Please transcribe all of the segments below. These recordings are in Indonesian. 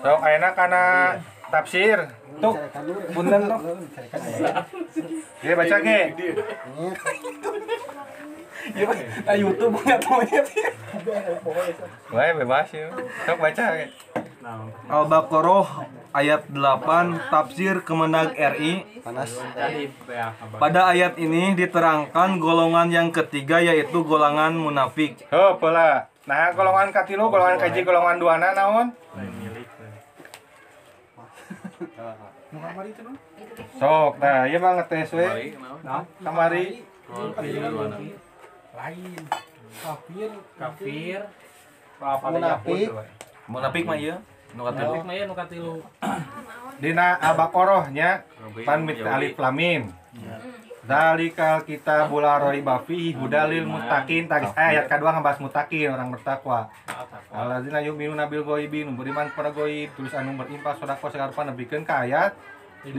So, enak karena tafsir. Tuh, punten tuh. Ge baca ge. Nah, YouTube nggak tahu ya. Wae bebas ya. Sok baca ge. Al-Baqarah ayat 8 tafsir Kemenag RI Pada ayat ini diterangkan golongan yang ketiga yaitu golongan munafik. Heuh, pula. Nah, golongan katilu, golongan kaji, golongan duana naon? Sok, nah, iya mah ngetes we. Kamari. Kafir. Kafir. Munafik. Munafik mah iya. Nu Munafik mah ya nu katilu. Dina Al-Baqarahnya pan mit alif lam mim. Dalikal kita bula raiba fihi hudalil muttaqin tagis eh, ayat kedua ngebahas muttaqin orang bertakwa. Alladzina yu'minuna bil ghaibi nu beriman kepada ghaib terus anu berinfak sedekah segarupa nebikeun ka ayat 5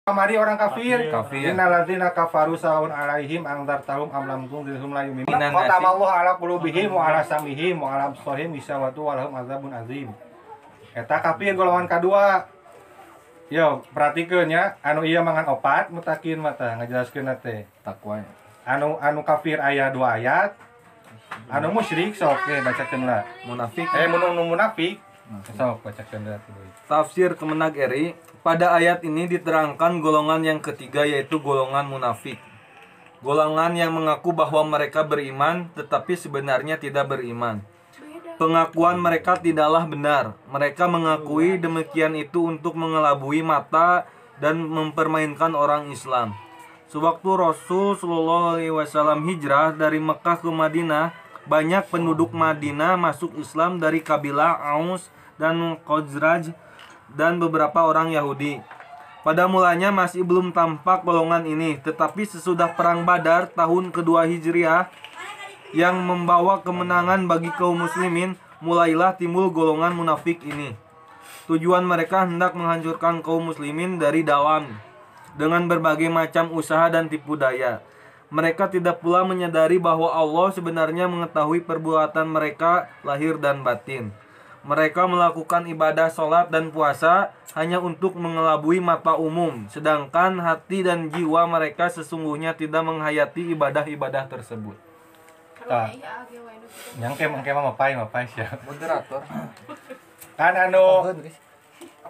Kamari orang kafir. Kafir. Innal ladzina kafaru saun alaihim angdartahum am lam tunzirhum la yu'minun. Minan Wa nasi. tamallahu ala qulubihim wa ala samihim wa ala absarihim gisawatu wa lahum azabun azim. Eta kafir golongan kedua. Yo, perhatikeun nya anu ieu mangan opat mutakin mata ngajelaskeun teh. takwa. Anu anu kafir aya dua ayat. Anu musyrik sok ge bacakeun lah. Munafik. Eh mun nu munafik sok bacakeun lah. Tafsir Kemenag RI pada ayat ini diterangkan golongan yang ketiga yaitu golongan munafik. Golongan yang mengaku bahwa mereka beriman tetapi sebenarnya tidak beriman. Pengakuan mereka tidaklah benar. Mereka mengakui demikian itu untuk mengelabui mata dan mempermainkan orang Islam. Sewaktu Rasul Shallallahu Alaihi Wasallam hijrah dari Mekah ke Madinah, banyak penduduk Madinah masuk Islam dari kabilah Aus dan Khazraj dan beberapa orang Yahudi. Pada mulanya masih belum tampak golongan ini, tetapi sesudah perang Badar tahun kedua Hijriah yang membawa kemenangan bagi kaum muslimin, mulailah timbul golongan munafik ini. Tujuan mereka hendak menghancurkan kaum muslimin dari dalam dengan berbagai macam usaha dan tipu daya. Mereka tidak pula menyadari bahwa Allah sebenarnya mengetahui perbuatan mereka lahir dan batin. Mereka melakukan ibadah sholat dan puasa hanya untuk mengelabui mata umum, sedangkan hati dan jiwa mereka sesungguhnya tidak menghayati ibadah-ibadah tersebut. Tah. Nyangke mangke mah mapai mapai sia. Moderator. Kan anu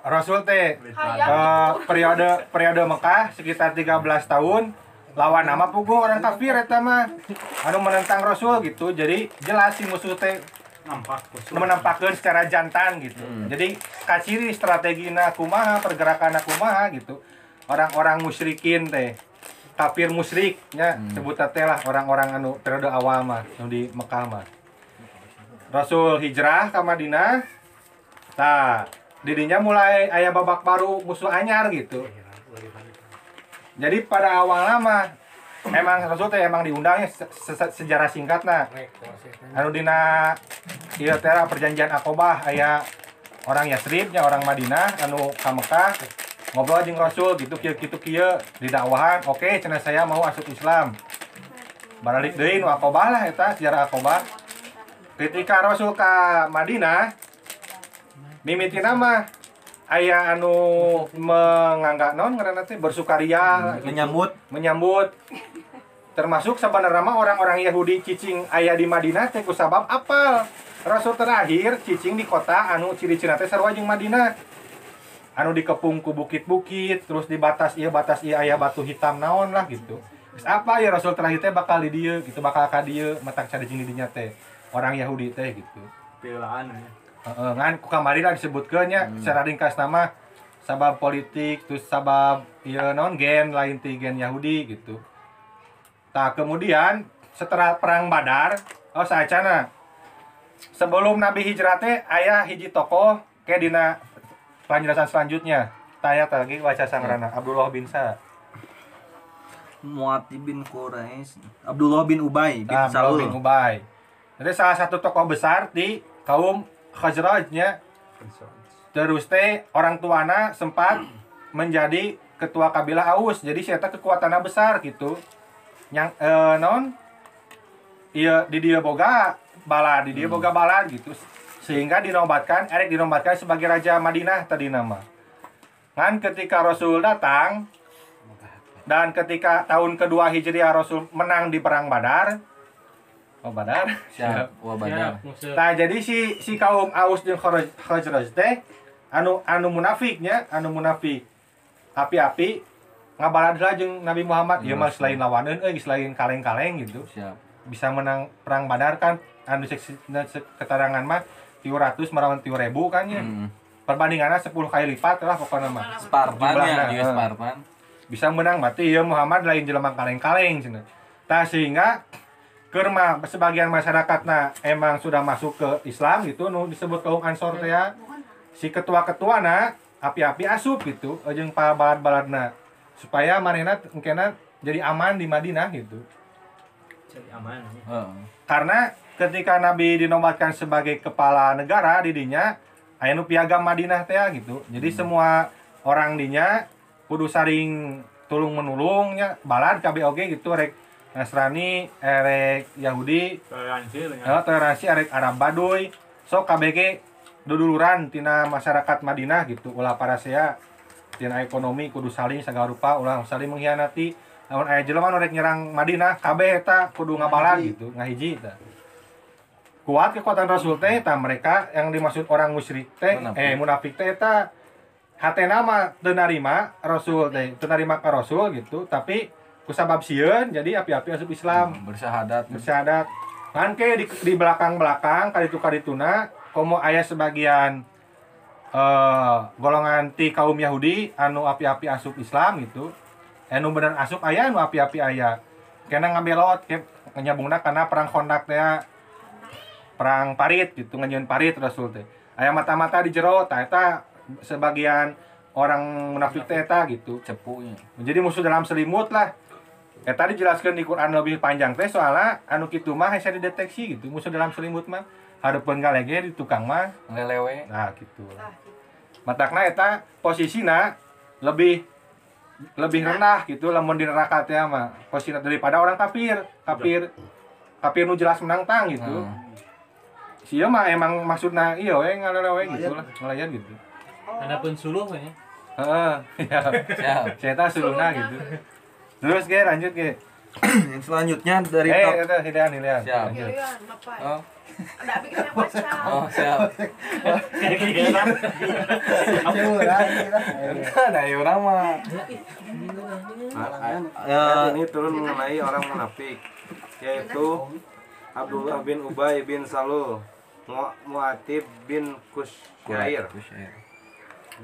Rasul teh eh, periode periode Mekah sekitar 13 tahun. Lawan nama puguh orang kafir eta mah. Anu menentang Rasul gitu. Jadi jelas si musuh teh Nampak. menampakkan secara jantan gitu. Jadi kaciri strategina kumaha pergerakan kumaha gitu. Orang-orang musyrikin teh kafir musyriknya sebut teh lah orang-orang anu periode awal mah anu di Mekah mah. Rasul hijrah ke Madinah nah didinya mulai ayah babak baru musuh anyar gitu. Jadi pada awal lama emang Rasul teh emang diundangnya se- se- sejarah singkat nah anu dina ieu lah perjanjian Aqobah aya orang Yasribnya orang Madinah anu ka Mekah ngobrol jeung Rasul gitu kieu kitu kieu di dakwahan oke cenah saya mau asup Islam. Balik deui nu Aqobah lah eta sejarah Aqobah ketika Rasul ka Madinah mimiti nama aya anu menganggap non ngaranna teh bersukaria gitu. Menyambut. Menyambut. Termasuk sebenarnya orang-orang Yahudi cicing ayah di Madinah teh ku sabab apal. Rasul terakhir cicing di kota anu ciri-ciri teh sarua jeung Madinah anu dikepung ku bukit-bukit terus di batas iya batas iya ayah batu hitam naon lah gitu Terus apa ya Rasul terakhir teh bakal di dieu gitu bakal ka dieu matak cari di dinya teh orang Yahudi teh gitu Pilaan ya. Heeh, ngan ku kamari lah disebutkeun nya secara ringkas nama sabab politik terus sabab ieu non gen lain ti gen Yahudi gitu. Tah kemudian setelah perang Badar, oh saacana sebelum Nabi hijrah teh aya hiji tokoh kayak dina penjelasan selanjutnya. Taya lagi waca sangrana. Abdullah bin Sa. Muati bin Quraisy, Abdullah bin Ubay bin Nah, Abdullah bin Salul. Ubay. Jadi salah satu tokoh besar di kaum Khazrajnya. Terus teh orang tuana sempat menjadi ketua kabilah Aus. Jadi saya kekuatannya besar gitu. Yang eh, non? Iya di dia boga bala di dia boga bala gitu sehingga dinobatkan Erik dinobatkan sebagai raja Madinah tadi nama kan ketika Rasul datang dan ketika tahun kedua Hijriah Rasul menang di perang Badar oh Badar Siap. Wah badar. Siap. Nah jadi si si kaum Aus jeung Khazraj teh anu anu munafiknya, anu munafik. Api-api ngabalad lah jeung Nabi Muhammad ieu mah selain lawaneun euy selain kaleng-kaleng gitu. Siap. Bisa menang perang Badar kan anu sek sek- keterangan mah 300 melawan 3000 kan ya. Hmm. Perbandingannya 10 kali lipat lah pokoknya mah. Spartan ya, juga eh. Spartan. bisa menang berarti ya Muhammad lain jelema kaleng-kaleng cenah. Tah sehingga kerma sebagian masyarakat nah emang sudah masuk ke Islam gitu nu disebut kaum Ansor teh ya. Si ketua-ketua na api-api asup gitu jeung pa balad-baladna supaya manehna engkena jadi aman di Madinah gitu. Jadi aman. ya. Heeh. Karena ketika Nabi dinobatkan sebagai kepala negara di dinya aya piagam Madinah teh gitu. Jadi semua orang dinya kudu saling tulung menulungnya balad KBOG gitu rek Nasrani, erek Yahudi, Toleransi ya. eh, toleransi erek Arab Baduy. So KBG duduluran tina masyarakat Madinah gitu. Ulah para saya tina ekonomi kudu saling segala rupa ulah saling mengkhianati. Namun aya jelema rek nyerang Madinah, kabeh eta kudu ngabalad gitu, ngahiji eta. Kuat kekuatan Rasul teh eta mereka yang dimaksud orang musyrik teh eh munafik teh eta hatena mah teu narima Rasul teh, teu narima ka Rasul gitu, tapi kusabab sieun jadi api-api asup Islam. Bersyahadat. bersyahadat kan ke di, di belakang-belakang kali itu kali tuna komo ayah sebagian eh golongan ti kaum Yahudi anu api-api asup Islam gitu. Anu bener asup ayah anu api-api ayah kena ngabelot ke nyambungna karena perang kondak teh perang parit gitu nganyeun parit Rasul teh. Aya mata-mata di jero sebagian orang munafik teh eta gitu Cepunya. menjadi musuh dalam selimut lah. Ya tadi jelaskan di Quran lebih panjang teh soalnya anu kitu mah bisa dideteksi gitu musuh dalam selimut mah. Harapan galege di tukang mah. Lelewe. nah gitu matakna eta posisina lebih lebih rendah. gitu lamun di neraka teh mah. Posisina daripada orang kafir. Kafir kafir nu jelas menang tang gitu. Hmm. Sia mah emang maksudna iya we ngalelewe gitu lah ngelayan gitu Ada pun suluh kan ya. heeh ya Siap. saya tahu sulungna gitu terus ge lanjut ge Yang selanjutnya dari Eh, itu Hidean, Hidean. Siap. Pilihan, apa? Oh, Ada bikin yang baca. oh siap. Gitu kan. Ada ya orang mah. Ayat ini turun mengenai orang munafik yaitu Abdullah bin Ubay bin Salul, Mu- Muatib bin Kusyair,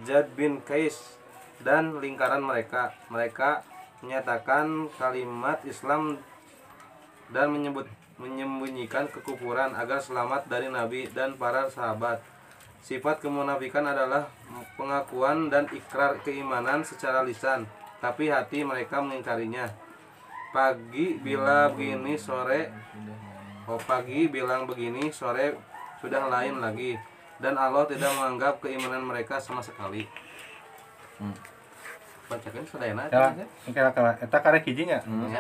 Jad bin Kais dan lingkaran mereka. Mereka menyatakan kalimat Islam dan menyebut menyembunyikan kekufuran agar selamat dari Nabi dan para sahabat. Sifat kemunafikan adalah pengakuan dan ikrar keimanan secara lisan, tapi hati mereka mengingkarinya. Pagi bila begini, sore oh pagi bilang begini, sore sudah lain lagi. Dan Allah tidak menganggap keimanan mereka sama sekali. Hmm. Bacakan sadayana. Ya, oke lah, kala. Eta karek hijinya. Hmm.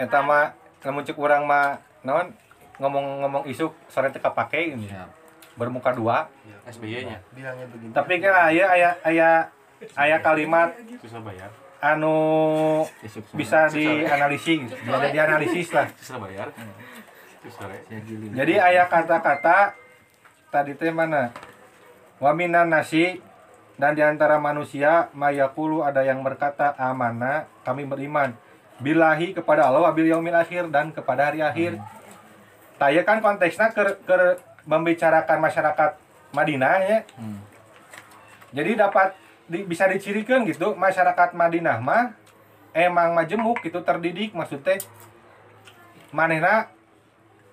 Eta mah lamun cek urang mah naon ngomong-ngomong isuk sore teh kapake ini. Siap. Bermuka dua. SBY-nya. bilangnya begini Tapi kan aya aya aya aya kalimat Susah bayar. Anu bisa dianalisis, bisa dianalisis lah. Bayar. Ya. Giling. Jadi aya kata-kata tadi teh mana? Wa minan nasi dan di antara manusia mayakulu ada yang berkata amana kami beriman bilahi kepada Allah wabil yaumil akhir dan kepada hari akhir. Taya kan konteksnya ke, ke membicarakan masyarakat Madinah ya. Hmm. Jadi dapat di- bisa dicirikan gitu. Masyarakat Madinah mah emang majemuk gitu terdidik maksudnya. Manehna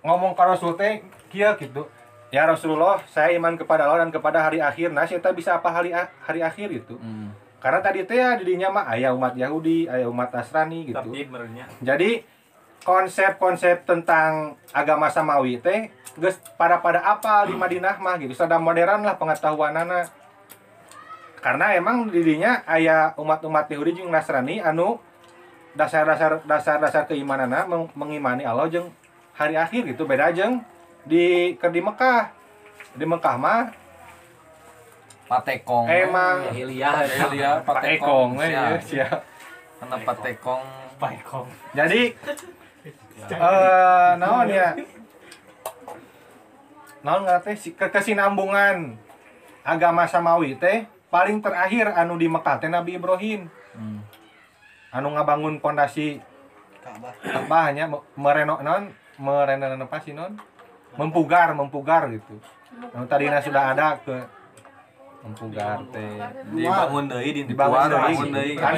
ngomong ke Rasul teh kieu gitu. Ya Rasulullah saya iman kepada Allah dan kepada hari akhir. Nah saya bisa apa hari hari akhir gitu? Hmm. karena tadi teh ya didinya mah aya umat Yahudi aya umat Nasrani gitu. Tapi jadi konsep-konsep tentang agama samawi teh geus pada pada apa di Madinah mah gitu. Sedang modern lah pengetahuanana karena emang didinya aya umat-umat Yahudi jeung Nasrani anu dasar-dasar dasar-dasar keimanana meng- mengimani Allah jeung hari akhir gitu beda jeung di ke di Mekah di Mekah mah Patekong. emang Hilya Iya, patekong patekong. we, Siap. ya, siap. Karena patekong Paekong. jadi eh naon ya naon nggak teh si- ke kesinambungan agama samawi teh paling terakhir anu di Mekah teh Nabi Ibrahim. Hmm. anu ngabangun pondasi Ka'bah. Ka'bahnya me- mereno non mereno apa sih non? Mempugar mempugar gitu. Anu tadinya sudah ada ke mempugar teh. Dibangun deui di Dibangun deui. Kan,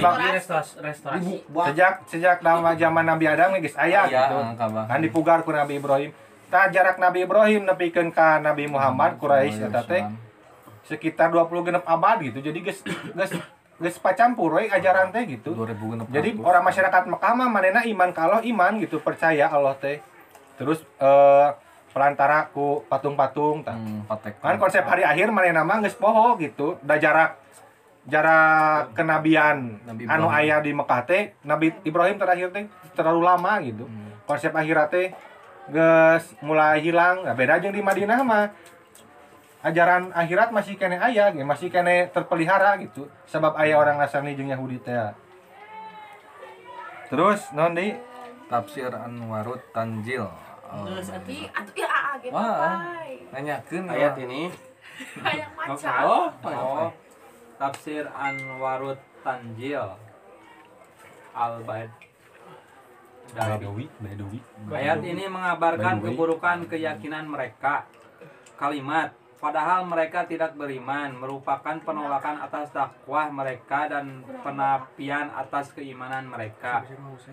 restorasi. sejak sejak nama zaman Nabi Adam nih guys ayah Iya, gitu Ka'bah. kan dipugar ku Nabi Ibrahim. Tak jarak Nabi Ibrahim nepikeun ka Nabi Muhammad Quraisy eta teh sekitar 20 genep abad gitu. Jadi geus geus geus pacampur we ajaran teh gitu. 2000 jadi orang masyarakat Mekah mah manena iman. Ka Allah iman gitu percaya Allah teh. Terus eh pelantara ku patung-patung tah. Hmm, kan konsep hari akhir manena mah geus poho gitu. Da jarak jarak kenabian Nabi anu Ibrahim. aya di Mekah teh Nabi Ibrahim terakhir teh terlalu lama gitu. Hmm. konsep akhirat teh geus mulai hilang. Nah, beda jeung di Madinah mah ajaran akhirat masih kene aya ge, masih kene terpelihara gitu sebab aya orang Nasrani jeung Yahudi teh terus non di Tafsir Anwarut Tanjil. Oh. Terus nanti atuh ya aa gitu Wah. pai. Nanyakeun ayat ini Kayak macan. Oh, oh. Tafsir Anwarut Tanjil Al-Baid Badawi Badawi Ayat ini mengabarkan keburukan keyakinan mereka. Kalimat padahal mereka tidak beriman merupakan penolakan atas dakwah mereka dan penapian atas keimanan mereka.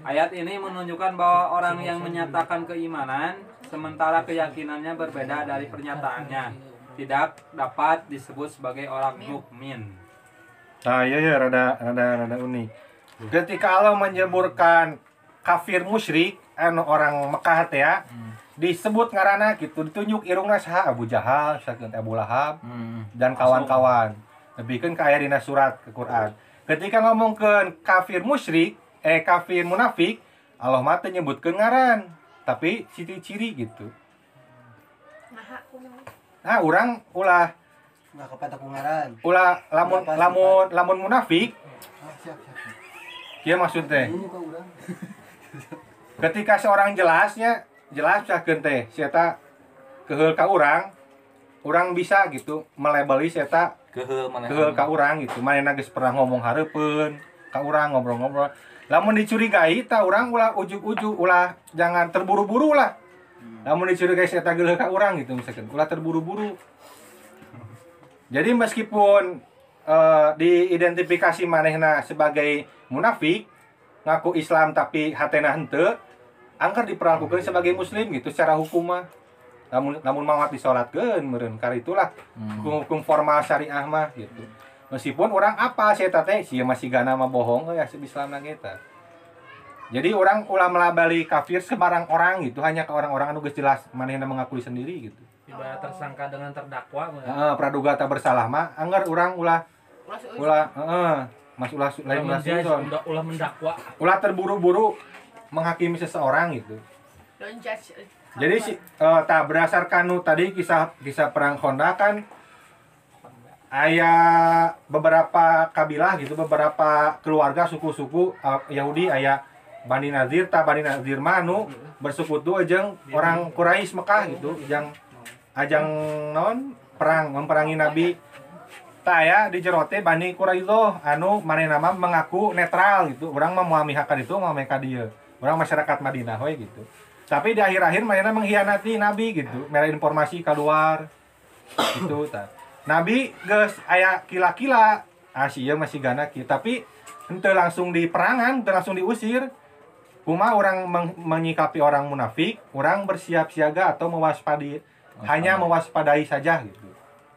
Ayat ini menunjukkan bahwa orang yang menyatakan keimanan sementara keyakinannya berbeda dari pernyataannya tidak dapat disebut sebagai orang mukmin. Nah, iya ya rada rada rada unik. Ketika Allah menjeburkan kafir musyrik anu orang Mekah teh ya, disebut ngarana gitu, ditunjuk irungna saha Abu Jahal, sakeun Abu Lahab Hmm. dan kawan-kawan. Lebihkeun ka aya dina surat ke Quran. Ketika ngomongkeun kafir musyrik, eh kafir munafik, Allah mah teu nyebutkeun ngaran, tapi ciri-ciri gitu. Nah, orang ulah nggak kepada kungaran. ulah lamun Apa sih, lamun lamun munafik, Ah, siap, siap. siap. kieu maksud teh. Ini kok urang. ketika seorang jelasnya jelas sakeun teh sieta keheul ka urang urang bisa gitu melebeli sieta Keheul mana? keheul ka urang gitu. Manehna geus pernah ngomong hareupeun ka urang ngobrol-ngobrol. Lamun dicurigai ta urang ulah ujuk-ujuk ulah jangan terburu-buru lah. Lamun dicurigai sieta geuleuh ka urang gitu misalkan ulah terburu-buru. Jadi meskipun eh, diidentifikasi manehna sebagai munafik ngaku Islam tapi hatena henteu angker diperlakukan sebagai muslim gitu secara hukum mah. Namun namun mawat disolatkeun meureun kar itulah Hmm. hukum-hukum formal syariah mah gitu. Meskipun orang apa saya teh? Sih masih gana mah bohong ya si Islam kita jadi orang ulah melabeli kafir sembarang orang gitu hanya ke orang-orang anu geus jelas manehna mengakui sendiri gitu. Ibarat tersangka dengan terdakwa. Heeh, praduga tak bersalah mah anggar orang ulah Ulah mas ulah lain ulah- ulah mendakwa. ulah terburu-buru menghakimi seseorang gitu. Don't judge. jadi si eh, tak berdasarkan nu tadi kisah kisah perang Honda kan ayah beberapa kabilah gitu beberapa keluarga suku-suku eh, Yahudi ayah Bani Nadir tak Bani Nadir manu bersekutu ajeng orang Quraisy Mekah gitu yang ajang non perang memperangi Nabi. Tak aya di jerote Bani Quraisyah anu mana nama mengaku netral gitu. Orang mau mihakan itu mereka dia orang masyarakat Madinah we gitu tapi di akhir-akhir mana mengkhianati Nabi gitu mereka informasi keluar gitu ta. Nabi geus aya kila-kila Asia masih gana tapi ente langsung di perangan ente langsung diusir Kuma orang meng- menyikapi orang munafik, orang bersiap siaga atau mewaspadi, hanya mewaspadai saja gitu.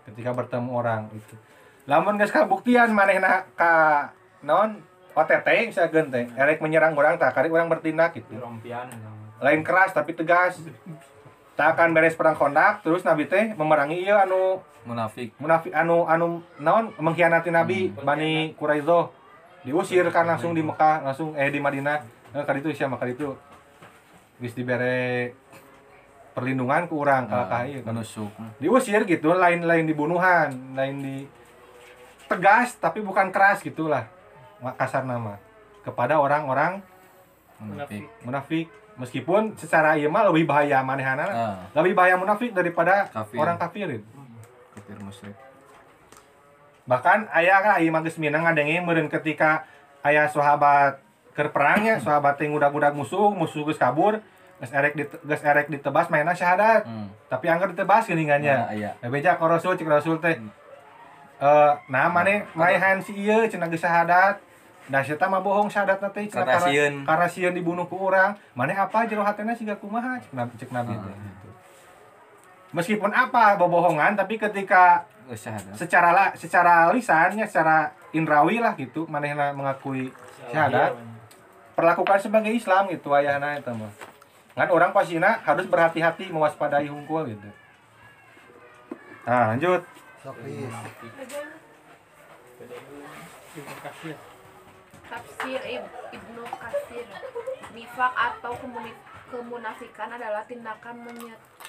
Ketika bertemu orang itu. Lamun geus kabuktian manehna ka non OTT saya gente, erek menyerang orang tak kari orang bertindak gitu. Rompian. Lain keras tapi tegas. Tak akan beres perang kondak, terus Nabi teh memerangi ieu anu Munafik. munafik anu anu naon mengkhianati Nabi Bani Quraisyah diusir kan langsung di Mekah langsung eh di Madinah eh, kali itu siapa kali itu geus dibere perlindungan ke orang kalau Ah, ieu kan. menusuk diusir gitu lain lain dibunuhan lain di tegas tapi bukan keras gitulah kasar nama kepada orang-orang munafik. munafik. Meskipun secara ieu mah lebih bahaya manehana. Ah. Lebih bahaya munafik daripada Kafir. orang kafir kafir musyrik. Bahkan ayah kan ayah mantis minang ngadenge meureun ketika ayah sahabat keur perangnya sahabat teh ngudag-ngudag musuh musuh geus kabur geus erek di geus erek ditebas mainna syahadat. Hmm. tapi angker ditebas geuningannya nah, iya. Ya beja ka Rasul cek Rasul teh. Eh nah maneh maehan si ieu cenah geus syahadat. Da eta mah bohong sieun. karena sieun dibunuh ku urang. Maneh apa jero hatena siga kumaha cek Nabi cek Nabi Ah. teh gitu. Meskipun apa bohongan tapi ketika geus syahadat secara la, secara lisannya secara indrawi lah gitu manehna mengakui syahadat perlakukan sebagai Islam gitu ayahna eta mah. Kan orang pasina harus berhati-hati mewaspadai hungkul gitu. Nah, lanjut. Sok please. Tafsir Ib- Ibnu Katsir. Nifak atau kemunafikan adalah tindakan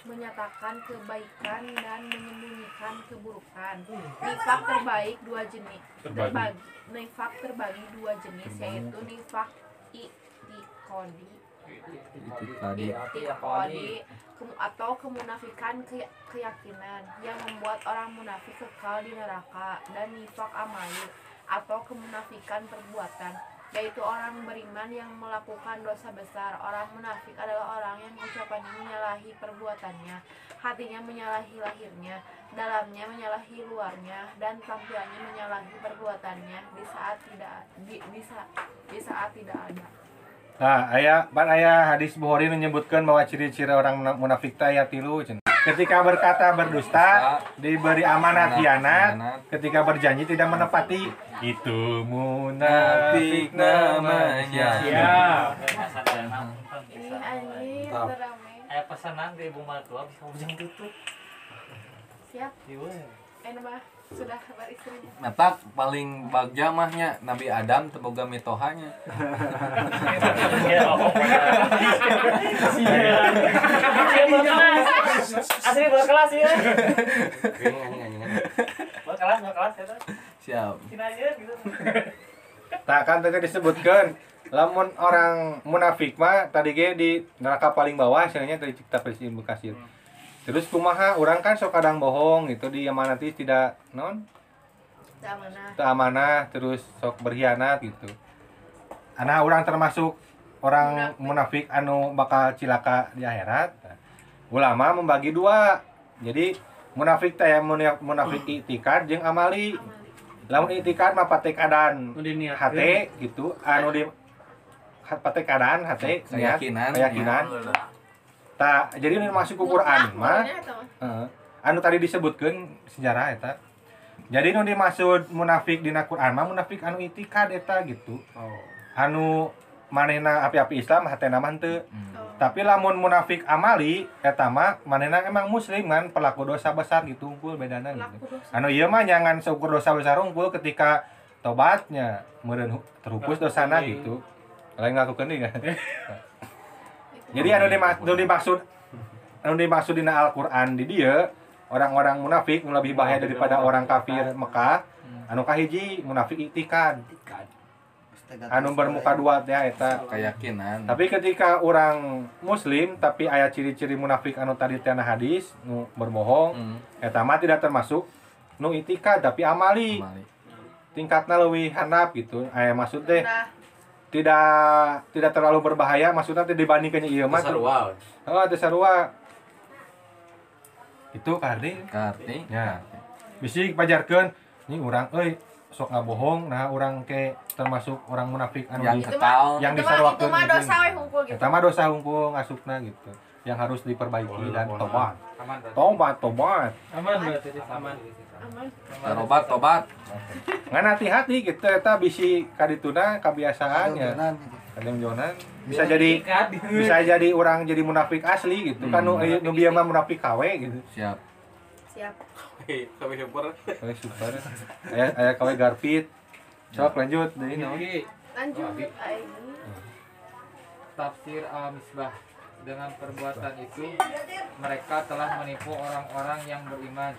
menyatakan kebaikan dan menyembunyikan keburukan. Nifak terbaik dua jenis. Terbagi. Nifak terbagi dua jenis yaitu nifak i'tiqadi. Kem- atau kemunafikan ke- keyakinan yang membuat orang munafik kekal di neraka. Dan nifak amali atau kemunafikan perbuatan yaitu orang beriman yang melakukan dosa besar orang munafik adalah orang yang ucapannya menyalahi perbuatannya hatinya menyalahi lahirnya dalamnya menyalahi luarnya dan tampilannya menyalahi perbuatannya di saat tidak di, di, sa- di saat tidak ada Nah, ayah, pan ayah hadis Bukhari menyebutkan bahwa ciri-ciri orang muna- munafik teh aya tilu cenah. Ketika berkata berdusta, diberi amanat khianat, ketika berjanji tidak menepati. Itu munafik namanya. Terame Aya pesanan di Ibu bisa ujung tutup. siap. Ieu. Sudah beristri Metak paling bagja mahnya Nabi Adam teboga mitohanya Ya, oh. Asli berkelas ya. Berkelas, berkelas ya. tuh. siap. Tak kan tadi disebutkan lamun orang munafik mah tadi ge di neraka paling bawah sebenarnya dari cipta presiden Bekasir. Terus kumaha orang kan sok kadang bohong gitu diamanati tidak non tak mana teu amanah terus sok berkhianat gitu. Anak orang termasuk orang munafik anu bakal cilaka di akhirat. Ulama membagi dua. Jadi munafik teh muna- munafik itikad jeung amali. Lamun itikad mah Nu diniatkeun. hate gitu anu di patekadan hate saya Keyakinan, keyakinan. Tak jadi ini masuk ke Quran mah. Heeh. anu tadi disebutkan sejarah eta. Jadi nu dimaksud munafik dina Quran mah munafik anu itikad eta gitu. Anu manehna api-api Islam hatena mah teu Oh. tapi lamun munafik amali eta mah manehna emang muslim kan pelaku dosa besar gitu unggul bedana gitu. Anu ieu mah jangan seukur dosa besar unggul ketika tobatnya meureun hu- terhapus dosana gitu. Lain ngakukeun deui kan jadi anu dimaksud anu dimaksud anu dimaksud dina Al-Qur'an di dia orang-orang munafik nu lebih bahaya daripada orang kafir Mekah anu kahiji munafik itikad. Anu bermuka dua teh eta. Keyakinan. Tapi ketika orang muslim tapi ayat ciri-ciri munafik anu tadi na hadis nu berbohong Hmm, eta mah tidak termasuk nu itikad tapi amali. Kembali. tingkatnya lebih handap gitu. Aya maksud teh Nah, tidak tidak terlalu berbahaya maksudnya teh dibandingkan ieu mah Sarua. oh teh sarua itu kardi. Karti Ya. bisi pajarkeun. Ini orang euy sok ngabohong nah orang ke termasuk orang munafik anu yang Itu kekal yang itu mah itu mah dosa we hungkul gitu. Eta mah dosa hungkul ngasukna gitu. Yang harus diperbaiki dan tobat. Aman berarti. tobat tobat. Aman berarti aman. Aman. Tobat tobat. Ngan hati-hati gitu eta bisi kadituna kebiasaannya kadang jonan bisa jadi bisa jadi orang jadi munafik asli gitu. Kan nu Hmm. nu bieu mah munafik KW gitu. Siap. Siap. Kami super. KW super. Aya aya KW Garpit sok lanjut. Deui naon lanjut tafsir al-misbah dengan perbuatan itu mereka telah menipu orang-orang yang beriman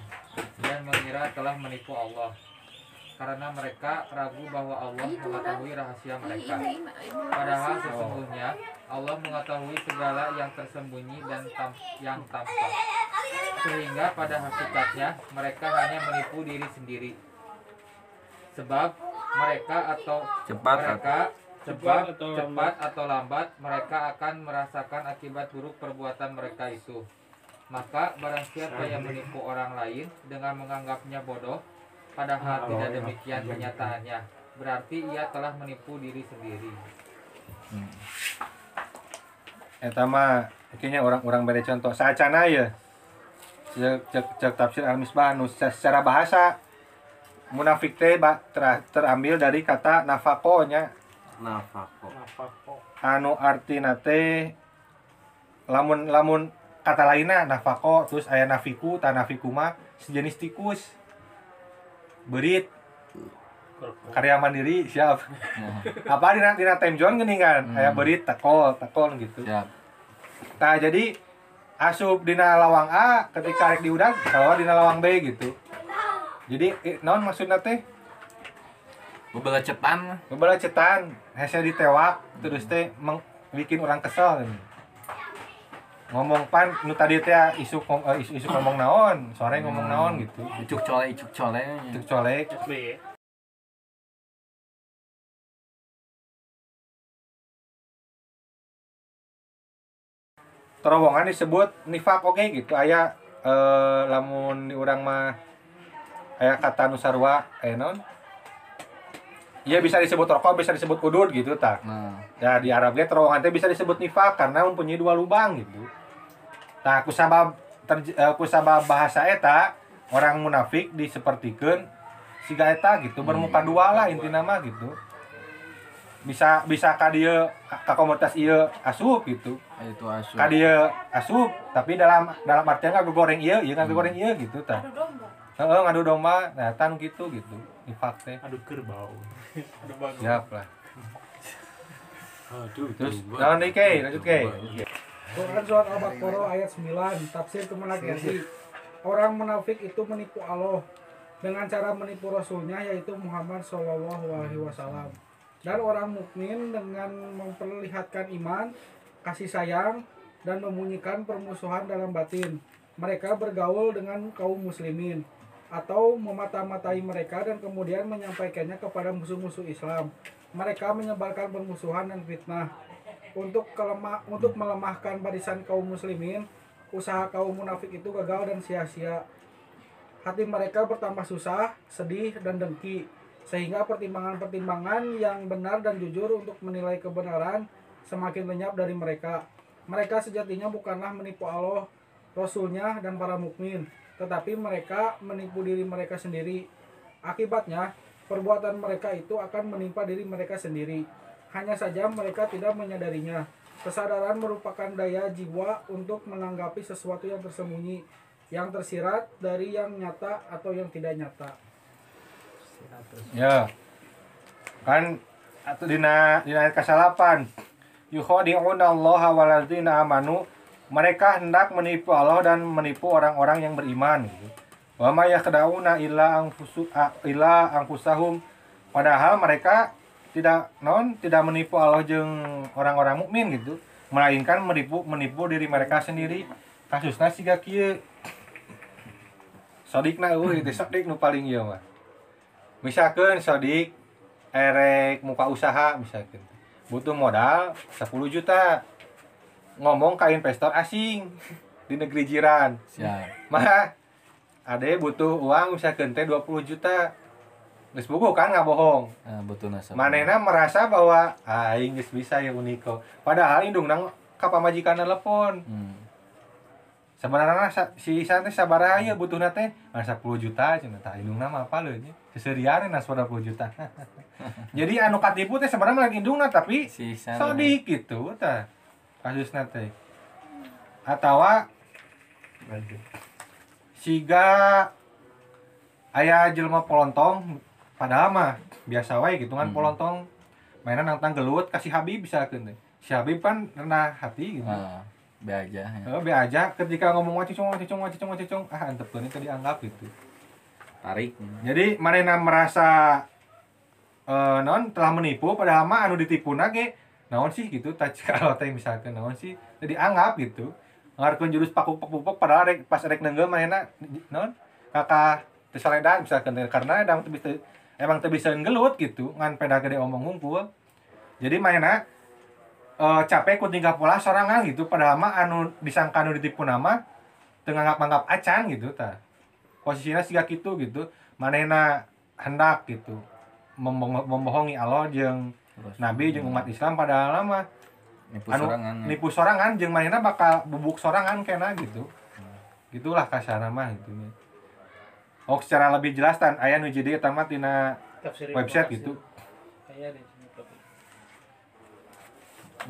dan mengira telah menipu Allah. Karena mereka ragu bahwa Allah mengetahui rahasia mereka. padahal sesungguhnya Allah mengetahui segala yang tersembunyi dan tam- yang tampak. Sehingga pada hakikatnya mereka hanya menipu diri sendiri. Sebab mereka atau Cepat mereka cepat cepat atau lambat? mereka akan merasakan akibat buruk perbuatan mereka itu. Maka barang siapa yang menipu orang lain dengan menganggapnya bodoh padahal tidak demikian kenyataannya berarti ia telah menipu diri sendiri. Eta mah kayaknya orang-orang beri contoh. Saacana ya cek cek, cek tafsir al misbah nu se- secara bahasa munafik teh ba- ter- terambil dari kata nafako nya nafako. Anu artina teh lamun lamun kata lainnya nafako terus aya nafiku ta nafiku mah sejenis tikus. Berit karya mandiri siap. Apa dina dina time zone gini kan? Aya berit takol takol gitu. Siap. Nah jadi asup dina lawang A ketika rek diudag kalau dina lawang B gitu. Jadi eh, naon maksudna teh? Bebela cetan. Hese ditewak terus teh bikin orang kesel. Ngomong pan nu tadi teh isu kom- eh, isu, isu ngomong naon, sore ngomong naon gitu. Icuk cole, icuk cole. Itu colek. terowongan disebut nifak oke gitu aya eh, lamun di urang mah aya kata nusarwa eh non Iya bisa disebut rokok, bisa disebut udud gitu tak. Nah, Ya di Arab ge terowongan teh bisa disebut nifak karena mempunyai dua lubang gitu. Nah, kusabab terj- eh, kusabab bahasa eta orang munafik disepertikeun siga eta gitu bermuka dua lah intina mah gitu. Bisa bisa ka dieu ka komunitas ieu asup gitu. itu asu. Ka dieu asup tapi dalam dalam artian nggak goreng ieu, ieu nggak goreng ieu gitu tah. Aduh domba. Heeh ngadu domba, nah tan gitu gitu. Nifak teh. Aduh kerbau. Siap lah. Aduh, Terus deui Kei? Lanjut Kei. Quran surat Al-Baqarah ayat 9 tafsir kemenak Yasi Orang munafik itu menipu Allah dengan cara menipu Rasulnya yaitu Muhammad Shallallahu Alaihi Wasallam dan orang mukmin dengan memperlihatkan iman, kasih sayang dan membunyikan permusuhan dalam batin. Mereka bergaul dengan kaum muslimin atau memata-matai mereka dan kemudian menyampaikannya kepada musuh-musuh Islam. Mereka menyebarkan permusuhan dan fitnah. Untuk kelemah untuk melemahkan barisan kaum muslimin usaha kaum munafik itu gagal dan sia-sia. Hati mereka bertambah susah sedih dan dengki. Sehingga pertimbangan-pertimbangan yang benar dan jujur untuk menilai kebenaran semakin lenyap dari mereka. Mereka sejatinya bukanlah menipu Allah Rasulnya dan para mukmin tetapi mereka menipu diri mereka sendiri akibatnya perbuatan mereka itu akan menimpa diri mereka sendiri hanya saja mereka tidak menyadarinya. Kesadaran merupakan daya jiwa untuk menanggapi sesuatu yang tersembunyi, yang tersirat dari yang nyata atau yang tidak nyata. Ya. Kan atau dina dina ayat ke-8. Yukhadi'una Allah waladzina amanu. Mereka hendak menipu Allah dan menipu orang-orang yang beriman gitu. Wa ma yakhda'una illa anfusu a- illa anfusahum. Padahal mereka tidak non tidak menipu Allah jeung orang-orang mukmin gitu, melainkan menipu menipu diri mereka sendiri. Kasusna siga kieu. Sodikna eueuh itu sodik nu paling ieu mah. misalkan sodik erek muka usaha misalkan butuh modal 10 juta ngomong ke investor asing di negeri jiran. Siap. mah ade butuh uang misalkan teh 20 juta. Geus buku kan nggak bohong? Nah, betul nasa. manena merasa bahwa ah aing geus bisa ya uniko padahal indung nang ka pamajikan telepon. Hmm. sebenarnya si Isan teh sabaraha ya butuh teh. Nah 10 juta cenah tah indung nama apa leuh nya seserian na 10 juta. Jadi anu katipu teh sebenarnya lain indungna tapi Si gitu tah kasusna teh atawa siga aya jelema polontong padahal mah biasa wae gitu kan Hmm. polontong. Mainan nantang gelut kasih Habib bisa teh. Si Habib kan renah hati gitu. Nah, be aja ya. Eh, be aja ketika ngomong wacicung wacicung wacicung wacicung ah antepkeun itu dianggap gitu. Tarik. Jadi manehna merasa eh non telah menipu padahal mah anu ditipu ge naon sih gitu tah kalau teh misalkan naon sih jadi anggap gitu. Ngarkeun jurus pakuk padahal rek, pas rek nenggel manehna non kakak teu saledan misalkan karena emang teu bisa emang teu bisa gelut gitu ngan peda gede omong hungkul jadi manehna eh capek ku tinggal pola sorangan gitu padahal mah anu disangka anu ditipu nama teu nganggap-nganggap acan gitu tah posisinya siga gitu gitu manehna hendak gitu membohong- membohongi Allah jeung Nabi jeung umat Islam padahal mah nipu anu sorangan ya. nipu sorangan jeung manehna bakal bubuk sorangan kena gitu gitulah kasarna mah gitu Oh secara lebih jelas tan aya nu jadi eta mah tina website gitu Katsir. Aya di sini tapi.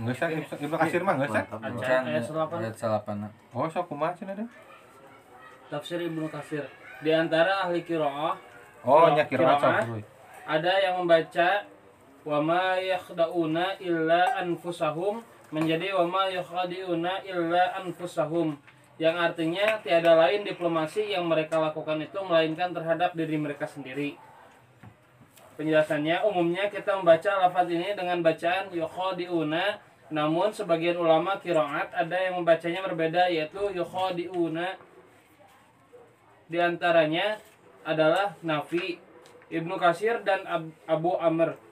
Nggak usah, Ibnu Katsir mah nggak usah. Mantap. Acan, ayat salapan. ayat salapan Oh, sok kumaha cenah deh. Tafsir Ibnu Katsir. Di antara ahli qiraah Oh, nya dulu. ada yang membaca wa ma yakhda'una illa anfusahum menjadi wa ma yakhda'una illa anfusahum yang artinya tiada lain diplomasi yang mereka lakukan itu melainkan terhadap diri mereka sendiri. Penjelasannya umumnya kita membaca lafaz ini dengan bacaan yukhadiuna namun sebagian ulama kiraat ada yang membacanya berbeda yaitu yukhadiuna di antaranya adalah Nafi, Ibnu Kasir dan Ab- Abu Amr.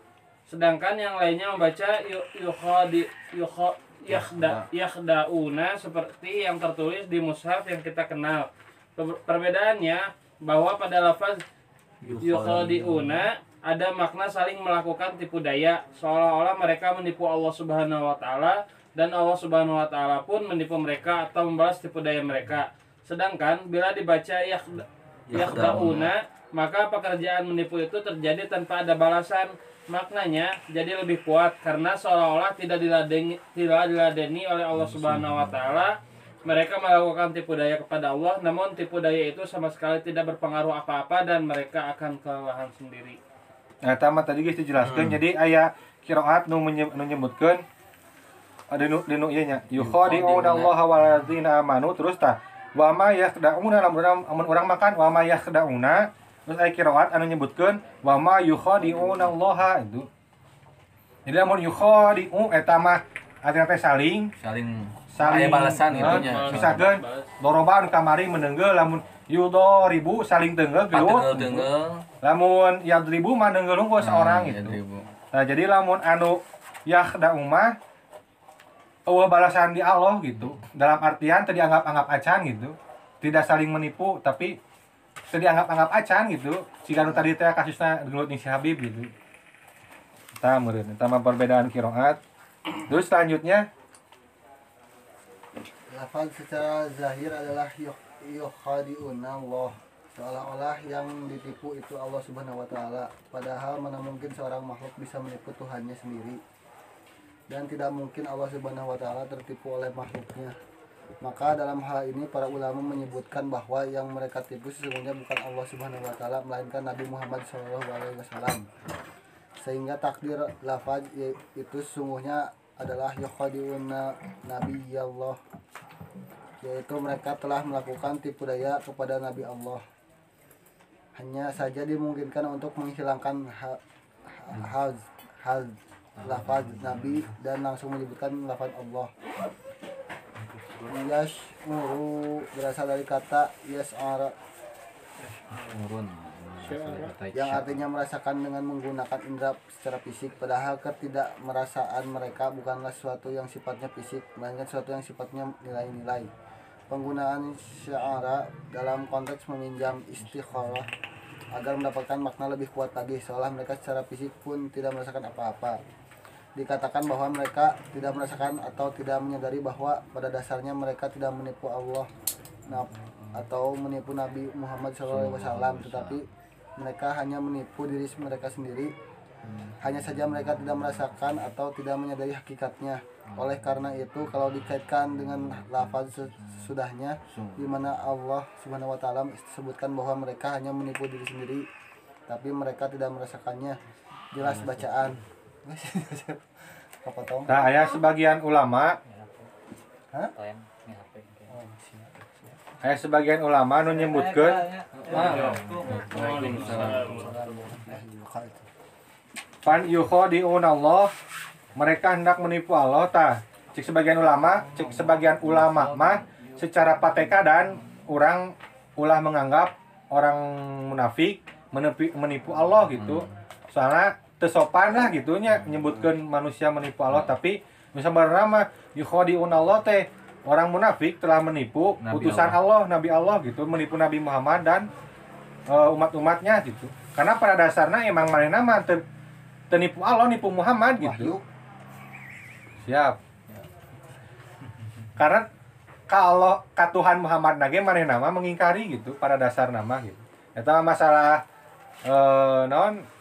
Sedangkan yang lainnya membaca yu- yukhadi yukha yakhda yakhdauna seperti yang tertulis di mushaf yang kita kenal. Per- Perbedaannya bahwa pada lafaz yukhadiuna ada makna saling melakukan tipu daya seolah-olah mereka menipu Allah Subhanahu wa taala dan Allah Subhanahu wa taala pun menipu mereka atau membalas tipu daya mereka. Sedangkan bila dibaca yakhda yakdauna maka pekerjaan menipu itu terjadi tanpa ada balasan maknanya jadi lebih kuat karena seolah-olah tidak diladeni tidak diladeni oleh Allah Subhanahu wa taala. Mereka melakukan tipu daya kepada Allah namun tipu daya itu sama sekali tidak berpengaruh apa-apa dan mereka akan kelelahan sendiri. Nah, tamat tadi geus dijelaskeun. Jadi aya qiraat nu menye- nu nyebutkeun ada nu di nu ieu nya. Yukhadi'una Allah wal ladzina amanu. Terus tah wa ma yakhda'una lamun urang makan wa ma yakhda'una terus aya qiraat anu nyebutkeun wa ma yukhadi'una Allah itu. Jadi lamun yukhadi'u eta mah artinya teh saling saling saling balasan eh, itunya. misalkan doroba anu kamari menenggel lamun yudo ribu saling tenggel gelut lamun yang ribu mah tenggel unggul seorang ya, gitu nah jadi lamun anu yahda umah eueuh balasan di Allah gitu. Dalam artian tadi anggap-anggap acan gitu. Tidak saling menipu tapi tadi anggap-anggap acan gitu. Jika anu tadi teh kasusnya gelut nih si Habib gitu. Kita eta mah perbedaan kiroat terus selanjutnya? Lafaz secara zahir adalah yukhadi'una Allah. Seolah-olah yang ditipu itu Allah Subhanahu wa taala. Padahal mana mungkin seorang makhluk bisa menipu Tuhannya sendiri. Dan tidak mungkin Allah Subhanahu wa taala tertipu oleh makhluknya maka dalam hal ini para ulama menyebutkan bahwa yang mereka tipu sesungguhnya bukan Allah Subhanahu wa taala melainkan Nabi Muhammad SAW sehingga takdir lafaz itu sesungguhnya adalah yukhadi'una Nabi Allah yaitu mereka telah melakukan tipu daya kepada Nabi Allah. Hanya saja dimungkinkan untuk menghilangkan ha- ha- hal hal lafaz Nabi dan langsung menyebutkan lafaz Allah Yash'uru berasal dari kata yas'ara turun yang artinya merasakan dengan menggunakan indera secara fisik padahal ketidakmerasaan mereka bukanlah sesuatu yang sifatnya fisik melainkan sesuatu yang sifatnya nilai-nilai. Penggunaan syara dalam konteks meminjam istikharah agar mendapatkan makna lebih kuat lagi seolah mereka secara fisik pun tidak merasakan apa-apa dikatakan bahwa mereka tidak merasakan atau tidak menyadari bahwa pada dasarnya mereka tidak menipu Allah nah, atau menipu Nabi Muhammad SAW tetapi mereka hanya menipu diri mereka sendiri. Hanya saja mereka tidak merasakan atau tidak menyadari hakikatnya. Oleh karena itu kalau dikaitkan dengan lafaz sesudahnya di mana Allah Subhanahu wa taala sebutkan bahwa mereka hanya menipu diri sendiri tapi mereka tidak merasakannya. Jelas bacaan Nah, aya sebagian ulama. Hah? Aya sebagian ulama nu nyebutkeun. Pan yukhadi'un Allah. Mereka hendak menipu Allah tah cek sebagian ulama cek sebagian ulama mah secara pateka dan orang ulah menganggap orang munafik menipu, menipu Allah gitu. Soalnya tesopan lah gitunya nyebutkan manusia menipu Allah tapi misalnya mah yukhadi'un Allah teh orang munafik telah menipu Nabi utusan Allah. Nabi Allah gitu menipu Nabi Muhammad dan eh, umat-umatnya gitu. Karena pada dasarnya emang mana nama tenipu Allah nipu Muhammad gitu. Siap. Karena kalau ka Tuhan Muhammad nage mana nama mengingkari gitu pada dasar nama gitu. Itu masalah eh non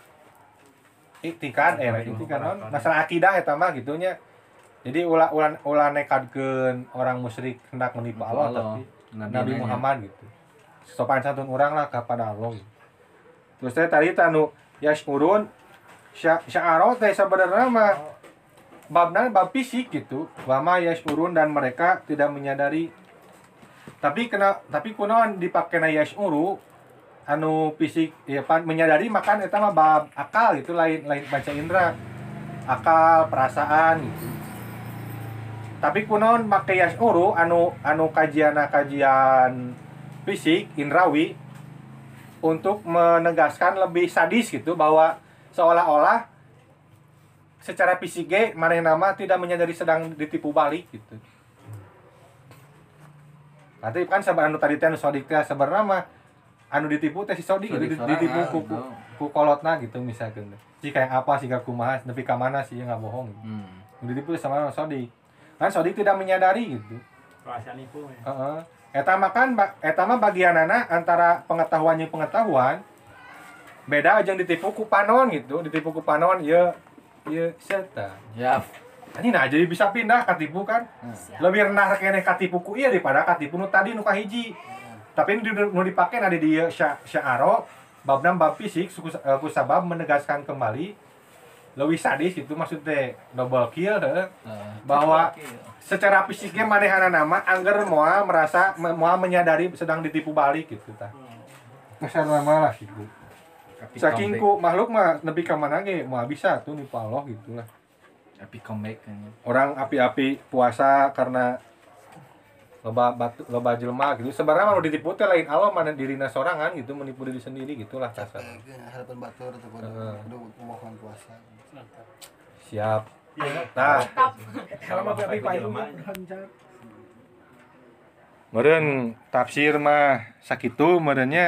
iktikan eh iktikan non. Masalah akidah eta mah gitunya. Jadi ulah ulah ulah nekadkeun orang musyrik hendak menipu Allah, tapi Nabi Muhammad gitu. Sopan santun orang lah kepada Allah gitu. terus teh tadi tanu yashkurun sya sya'arot teh sebenarnya mah babna bab fisik gitu. Wama yashurun dan mereka tidak menyadari. Tapi kena tapi kunaon dipakai na yashuru anu fisik ya pan menyadari makan eta mah bab akal itu lain lain baca indra akal perasaan gitu tapi kunaon make yashuru anu anu kajian kajian fisik indrawi untuk menegaskan lebih sadis gitu bahwa seolah-olah secara fisik mana nama tidak menyadari sedang ditipu balik gitu. Berarti kan sabar anu tadi teh anu sebenarnya anu ditipu teh si sodik gitu, ditipu sorangan, ku, ku, gitu. ku kolotna gitu misalkan. Jika yang apa sih kumaha nepi ka mana sih nggak bohong. Hmm. Yang ditipu sama anu sodik. Kan sodik tidak menyadari gitu. Perasaan nipu ya. Heeh. Eta mah kan ba- eta mah bagianana antara pengetahuan jeung pengetahuan beda aja yang ditipu ku panon gitu, ditipu ku panon ya ya seta. Ya. Ini nah jadi bisa pindah katipu kan. Siap. Lebih rendah kene katipu ku ieu daripada katipu nu tadi nu kahiji. Tapi nu nu dipake na di sya'aro babna bab fisik suku eh, ku sabab menegaskan kembali lebih sadis itu maksudnya double kill heuh. bahwa secara fisiknya manehana nama angger moal merasa me- moal menyadari sedang ditipu balik gitu tah. Kesan nama lah gitu. Saking ku makhluk mah nepi ka mana ge moal bisa tuh nipu Allah gitu lah. Tapi comeback kayaknya. Orang api-api puasa karena loba batu loba jelema gitu. Sebenarnya mau ditipu teh lain Allah mana dirina sorangan gitu menipu diri sendiri gitulah kasar. harapan batur atau kudu Heeh. kudu mohon puasa Siap. Nah, Mantap. Selama tapi payung lancar. meureun tafsir mah sakitu meureunnya